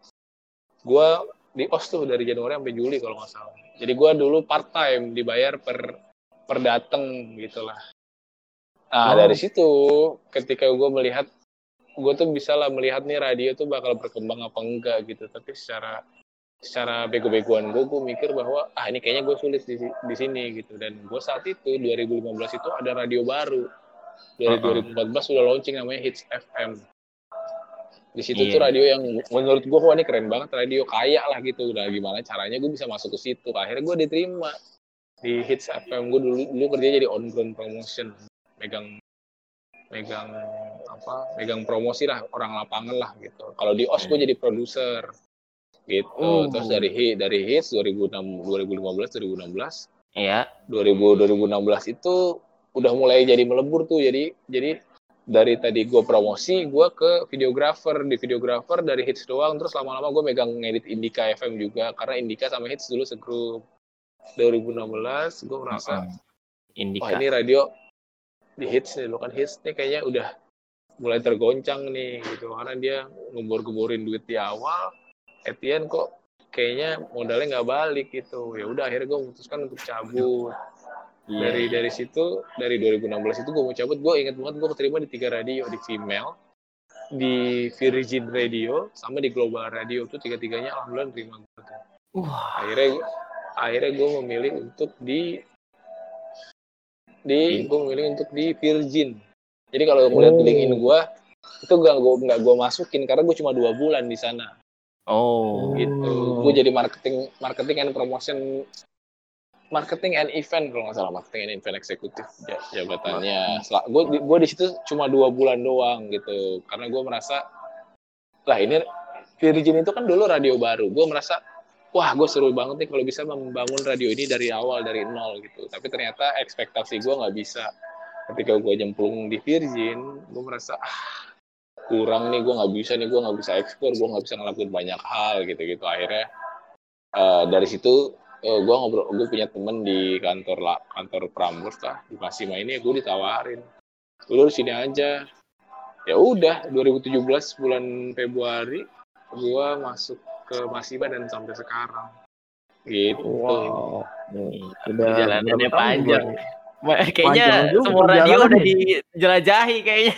gue di os tuh dari Januari sampai Juli kalau nggak salah. Jadi gue dulu part time dibayar per per dateng gitulah nah Oh. dari situ ketika gue melihat gue tuh bisa lah melihat nih radio tuh bakal berkembang apa enggak gitu. Tapi secara secara bego-begoan gue gue mikir bahwa ah ini kayaknya gue sulit di, di sini gitu. Dan gue saat itu 2015 itu ada radio baru. Dari Uh-uh. 2014 sudah launching namanya Hits FM di situ Iya. tuh radio yang menurut gue wah ini keren banget radio kaya lah gitu. Nah gimana caranya gue bisa masuk ke situ? Akhirnya gue diterima di Hits FM gue dulu dulu kerja jadi on ground promotion. Megang megang apa megang promosi lah orang lapangan lah gitu. Kalau di OS gue jadi produser gitu. Oh. terus dari hit dari hits 2006 2015 2016 Iya. 2000 2016 itu udah mulai jadi melebur tuh. Jadi jadi dari tadi gue promosi gue ke videografer di videografer dari hits doang. Terus lama-lama gue megang ngedit Indika FM juga. Karena Indika sama hits dulu segrup. 2016 gue merasa Uh-uh. wah Indika. ini radio di hits nih lo kan hits nih. Kayaknya udah mulai tergoncang nih gitu. Karena dia ngembor-gemborin duit di awal. Etienne kok kayaknya modalnya nggak balik gitu. Ya udah akhirnya gue memutuskan untuk cabut Iya, dari iya. dari situ dari 2016 itu gue mau cabut. Gue inget banget gue keterima di tiga radio di female di Virgin Radio sama di Global Radio tuh tiga tiganya alhamdulillah terima gue. Wah, akhirnya akhirnya gue memilih untuk di di gue memilih untuk di Virgin. Jadi kalau ngeliat Oh. LinkedIn gue itu gak gue nggak gue masukin karena gue cuma dua bulan di sana. Oh, gitu. Gue jadi marketing marketing and promotion marketing and event kalau nggak salah. Marketing and event eksekutif ja- jabatannya. Gue gue di situ cuma dua bulan doang gitu. Karena gue merasa lah ini Virgin itu kan dulu radio baru. Gue merasa wah gue seru banget nih kalau bisa membangun radio ini dari awal dari nol gitu. Tapi ternyata ekspektasi gue nggak bisa. Ketika gue jemplung di Virgin gue merasa ah kurang nih gue nggak bisa nih gue nggak bisa ekspor gue nggak bisa ngelakuin banyak hal gitu gitu akhirnya eh, dari situ gue ngobrol gue punya temen di kantor lah kantor Prambors lah di Masima ini gue ditawarin udah di sini aja ya udah 2017 bulan Februari gue masuk ke Masima dan sampai sekarang gitu Wow. Udah Perjalanannya berapa tahun panjang. Wah, kayaknya Panjang semua radio perjalanan. udah dijelajahi kayaknya.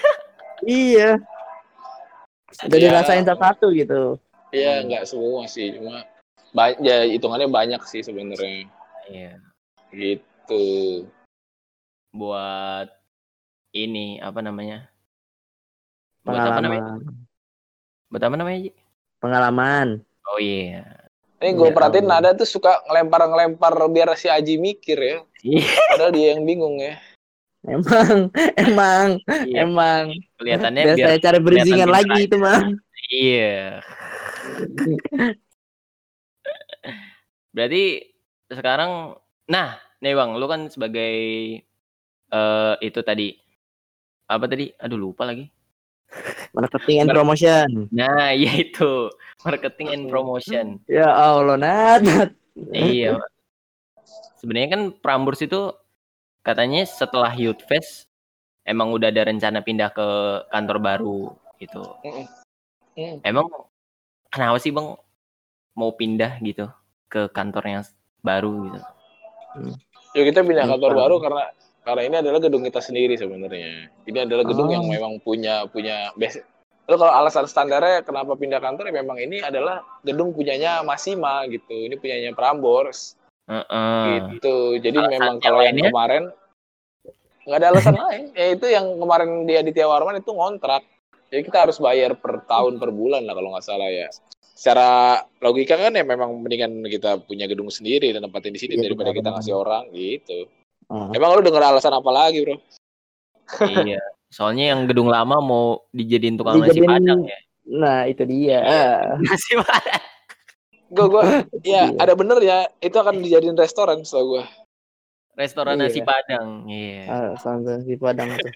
Iya. Udah Iya. dirasain satu-satu gitu. ya nggak semua sih cuma ba- ya hitungannya banyak sih sebenarnya Iya. gitu Buat ini apa namanya? Buat apa namanya? Pengalaman. Buat apa namanya? Ji? Pengalaman. Oh iya. ini gue Ya perhatiin. Nada tuh suka ngelempar-ngelempar biar si Aji mikir ya Iya. padahal dia yang bingung ya Emang, emang, Iya. emang. Kelihatannya Biar biar saya cari bridgingan kelihatan lagi itu mah. Iya. Berarti sekarang, nah, nih bang, lu kan sebagai eh itu tadi apa tadi? Aduh lupa lagi. Marketing and promotion. Nah, iya itu marketing and promotion. Ya Allah, Nat. Nat. iya. Sebenarnya kan Prambors itu katanya setelah Youth Fest emang udah ada rencana pindah ke kantor baru gitu. Emang kenapa sih bang mau pindah gitu ke kantor yang baru gitu? Ya kita pindah kantor baru karena karena ini adalah gedung kita sendiri sebenarnya. Ini adalah gedung Oh. yang memang punya punya base. Lalu kalau alasan standarnya kenapa pindah kantor ya memang ini adalah gedung punyanya Masima gitu. Ini punyanya Prambors Heeh. gitu. Jadi Alasan memang kalau yang kemarin nggak ada alasan lain. Ya itu yang kemarin di Aditya Warman itu ngontrak. Jadi kita harus bayar per tahun per bulan lah kalau nggak salah ya. Secara logika kan ya memang mendingan kita punya gedung sendiri dan tempatin di sini Iya, daripada kita ngasih orang gitu. Oh. Emang lu denger alasan apa lagi, Bro? iya. Soalnya yang gedung lama mau dijadiin tukang nasi Dijadiin- padang ya. Nah, itu dia. Nasi padang. Gue gue ya Iya. ada bener ya, itu akan dijadiin restoran setahu gue. Restoran Iya. nasi padang. Iya. Ah, di Padang tuh.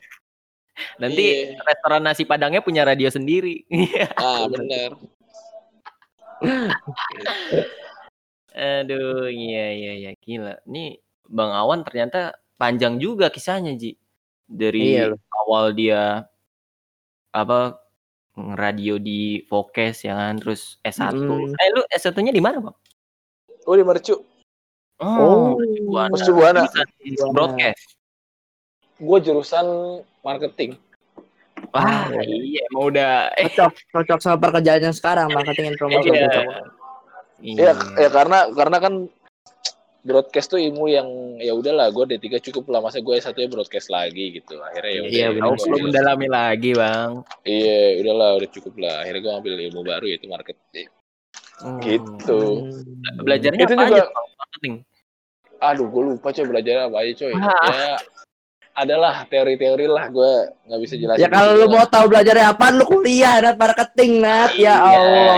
Nanti Iya. restoran nasi padangnya punya radio sendiri. Iya. Ah, bener. Aduh, iya iya iya gila. Ini Bang Awan ternyata panjang juga kisahnya, Ji. Dari Iya awal dia apa radio di Focus ya kan, terus S1. Mm. Eh lu S1-nya di mana, Bang? Gue di Mercu. Oh. Mercu Buana. Jurusan Buana. broadcast. Gue jurusan marketing. Wah, Ah, iya emang udah eh Cocok, cocok sama pekerjaannya sekarang, marketing and promotion. Iya. cocok. Ya, ya karena karena kan broadcast tuh ilmu yang ya udahlah gue D3 cukup lah masa gue S1 nya broadcast lagi gitu. Akhirnya ya udah. Iya, ya perlu ambil- mendalami lagi, Bang. Iya, udahlah udah cukup lah. Akhirnya gue ambil ilmu baru yaitu marketing. Hmm. Gitu. Belajarnya Itu apa juga- aja, Bang? Marketing. Aduh, gue lupa coy belajar apa aja coy. Ah. Ya, adalah teori-teori lah gue nggak bisa jelasin. Ya kalau lu mau tahu belajarnya apa, lu kuliah Nat marketing Nat. Ya Iya, Allah.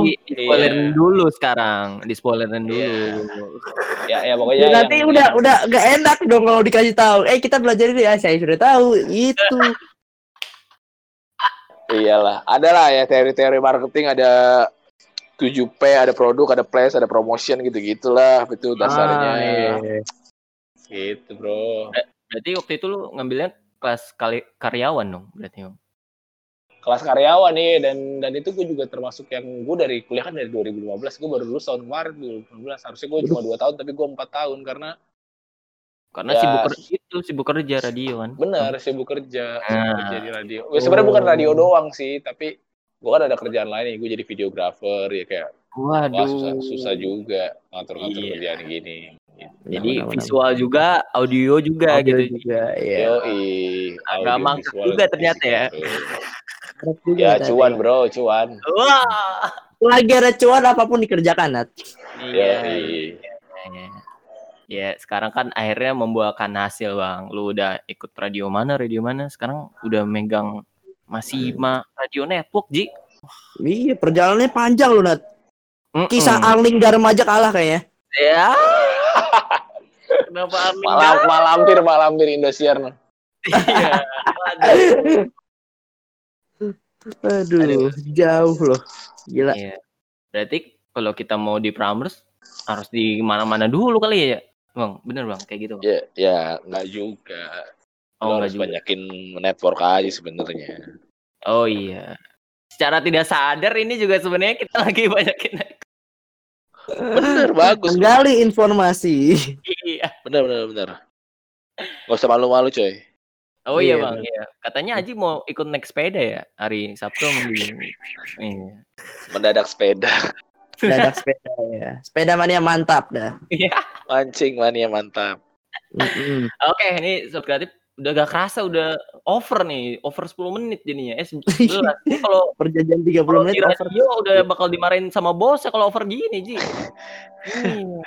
Di, di spoilerin dulu sekarang, di spoilerin dulu. ya ya pokoknya Ya, nanti yang- udah udah gak enak dong kalau dikasih tahu. Eh kita belajar ini ya, saya sudah tahu. Itu. iyalah adalah ya teori-teori marketing ada 7P ada produk ada place ada promotion gitu gitulah itu dasarnya Ah, iya. gitu bro Berarti waktu itu lu ngambilnya kelas kali karyawan dong, berarti. Bang. kelas karyawan nih dan dan itu gue juga termasuk yang gue dari kuliah kan dari 2015 gue baru lulus tahun kemarin 2015 harusnya gue cuma dua tahun tapi gue empat tahun karena Karena Ya, sibuk kerja itu, sibuk kerja radio kan. Bener, sibuk kerja, sibuk Nah. kerja di radio. Ya, sebenarnya bukan Oh. radio doang sih, tapi gue kan ada kerjaan lain nih. Gue jadi videografer ya kayak wah Waduh. susah, susah juga ngatur-ngatur Iya. kerjaan gini. Jadi Benar, benar, visual juga, audio juga Audio gitu. juga, ya. Yoi, Agak audio juga ternyata ya. Ya tadi. cuan bro, cuan. Wah. Lagi ada cuan apa pun dikerjakan, Nat. Iya. Iya. Ya, sekarang kan akhirnya membuahkan hasil, Bang. Lu udah ikut radio mana, radio mana? Sekarang udah megang masih ma radio network, Ji. Iya, perjalanannya panjang loh, Nat. Kisah Arling Dharma aja kalah kayaknya. ya. Kenapa Armin Malam, malampir, malampir Indosiar. Iya. Waduh. Aduh, Aduh. jauh loh. Gila. Iya. Berarti kalau kita mau di Pramers harus di mana-mana dulu kali ya, Bang. Bener Bang, kayak gitu. Bang. Ya, ya nggak juga. Oh, enggak harus juga. banyakin network aja sebenarnya. Oh iya. Secara tidak sadar ini juga sebenarnya kita lagi banyakin. Bener, bagus. Menggali informasi. iya. Bener, bener, bener. Gak usah malu-malu coy. Oh iya, Iya, Bang, iya. Katanya Aji mau ikut naik sepeda ya hari Sabtu mungkin. Iya. Mendadak sepeda. Dadak sepeda ya. Sepeda mania mantap dah. Iya. Mancing mania mantap. Oke, ini sobat kreatif udah gak kerasa udah over nih, over 10 menit jadinya. Eh 11. Ini kalau Perjanjian 30 kalau menit over. radio udah bakal dimarahin sama bos ya kalau over gini, Ji. Iya.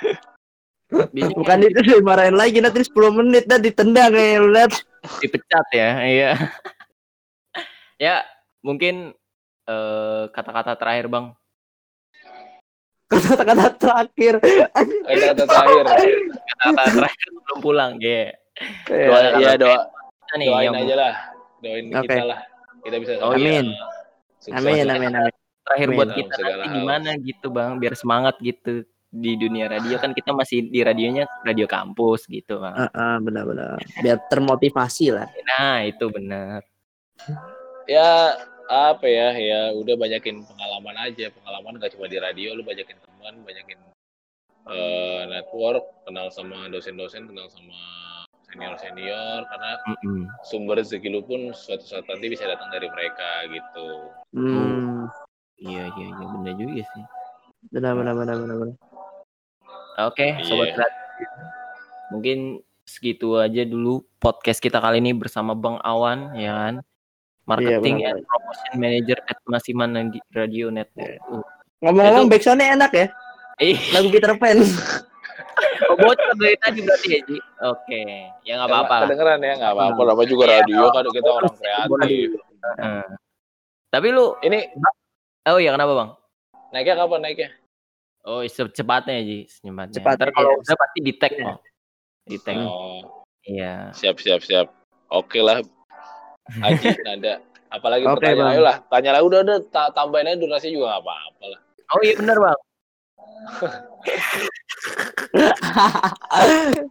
Biasanya Bukan itu dimarahin lagi nanti 10 menit dah ditendang kayak lu lihat. dipecat ya. Iya. ya, mungkin eh, kata-kata terakhir, Bang. Kata-kata terakhir. Kata-kata terakhir. Kata-kata terakhir sebelum pulang. Iya. Doa, ya doa, kita nih doain yang aja lah. Doain Oke. kita lah. Kita bisa Oh, amin. sukses. Amin, amin, amin. terakhir Amin. buat kita nanti gimana gitu bang biar semangat gitu di dunia radio kan kita masih di radionya radio kampus gitu bang Heeh, benar-benar. Biar termotivasi lah. nah itu benar Ya apa ya ya udah banyakin pengalaman aja pengalaman gak cuma di radio lu banyakin teman banyakin eh, network kenal sama dosen-dosen kenal sama senior-senior karena Mm-mm. sumber rezeki lu pun suatu saat nanti bisa datang dari mereka gitu Hmm, iya iya iya benar juga sih benar benar benar benar. benar. Oke sobat Iya. kreatif mungkin segitu aja dulu podcast kita kali ini bersama bang Awan ya kan marketing benar, and promotion manager at Masiman Radio Network. Uh. Ngomong-ngomong backsoundnya enak ya. Eh, Lagu Peter Pan. oh, bocor dari tadi berarti ya, Ji? Oke, ya nggak apa-apa. kedengeran ya nggak apa-apa nama juga Iya, radio kan kita orang kreatif Heeh. Tapi lu, ini oh iya kenapa bang? naiknya kapan naiknya Oh secepatnya Ji, secepatnya. Cepatnya, Ntar kalau iya. udah pasti di tag Iya. kok. Di tag. oh Iya. siap siap siap oke lah Haji nada apalagi Oke, pertanyaan ayo lah tanya lah udah udah ta- tambahin aja durasi juga apa-apa lah Oh iya benar bang.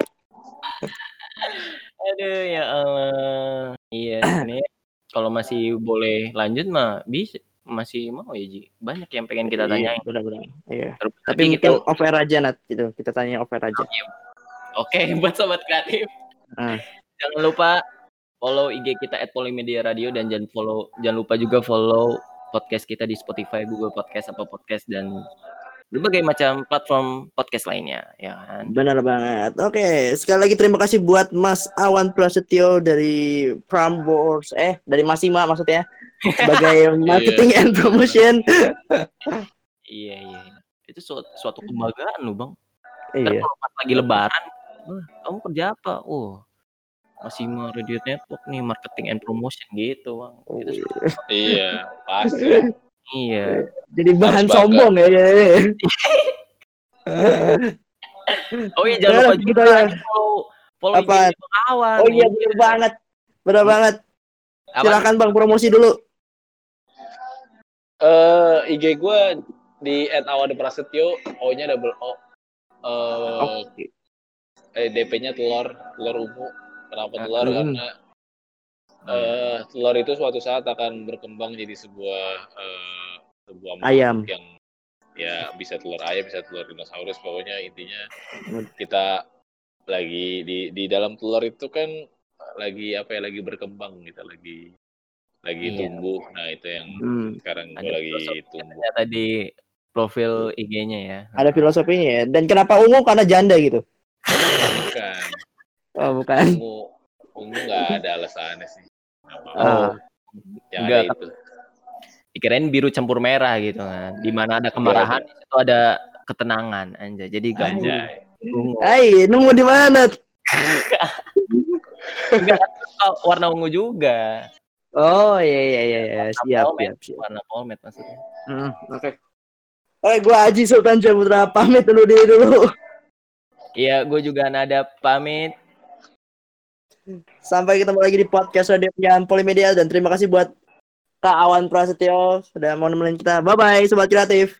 Aduh ya Allah. Iya ini kalau masih boleh lanjut mah bisa masih mau ya Ji. Banyak yang pengen kita tanyain. Benar benar. Iya. Terus Tapi mungkin kita- off air aja Nat gitu. Kita tanya off air aja. Oke, buat sobat kreatif. Ah. Jangan lupa follow IG kita @polimedia radio dan jangan follow jangan lupa juga follow podcast kita di Spotify, Google Podcast, apa podcast dan berbagai macam platform podcast lainnya, ya kan? Benar banget. Oke, sekali lagi terima kasih buat Mas Awan Prasetyo dari Prambors eh dari Masima maksudnya sebagai marketing and promotion. Iya, iya. Itu suatu, suatu kebanggaan lu, Bang. Ntar iya. kalau pas lagi lebaran, "Wah, kamu kerja apa? Oh, masih mau radio network nih, marketing and promotion gitu, Bang. Itu suatu- iya pasti iya. Jadi bahan Harus bangga. sombong ya. ya, ya. Oh iya, jangan Ya, lupa gitu juga ya. lagi follow follow Apa? IG Bang Awan. Oh iya benar banget. Benar banget. Silakan Bang promosi dulu. Eh IG gue di @awadeprasetyo O nya double O eh Oke. eh, DP-nya telur telur ungu kenapa Ah, telur hmm. karena eh telur itu suatu saat akan berkembang jadi sebuah eh, sebuah Ayam. yang ya bisa telur ayam bisa telur dinosaurus pokoknya intinya kita lagi di di dalam telur itu kan lagi apa ya lagi berkembang gitu lagi lagi Iya. tumbuh nah itu yang Hmm. sekarang Ada gue lagi tumbuh ternyata di profil IG-nya ya. Ada filosofinya ya. Dan kenapa ungu karena janda gitu? bukan Oh, bukan. ungu ungu nggak ada alasannya sih Nggak mau. Ah. yang Enggak, ada itu Dikirain biru campur merah gitu kan. Di mana ada kemarahan itu ada ketenangan anjay. Jadi gabung. Hai, nemu di mana? Enggak, oh, warna ungu juga. Oh, iya iya iya iya. Siap, Polmed, siap, siap. Warna polmed maksudnya. Hmm, oke. Oke, gua Aji Sultan Jamutra pamit dulu diri dulu. Iya, gue juga nada pamit. Sampai ketemu lagi di podcast Radio Penyiaran Polimedia dan terima kasih buat Kak Awan Prasetyo sudah mau nemenin kita. Bye bye sobat kreatif.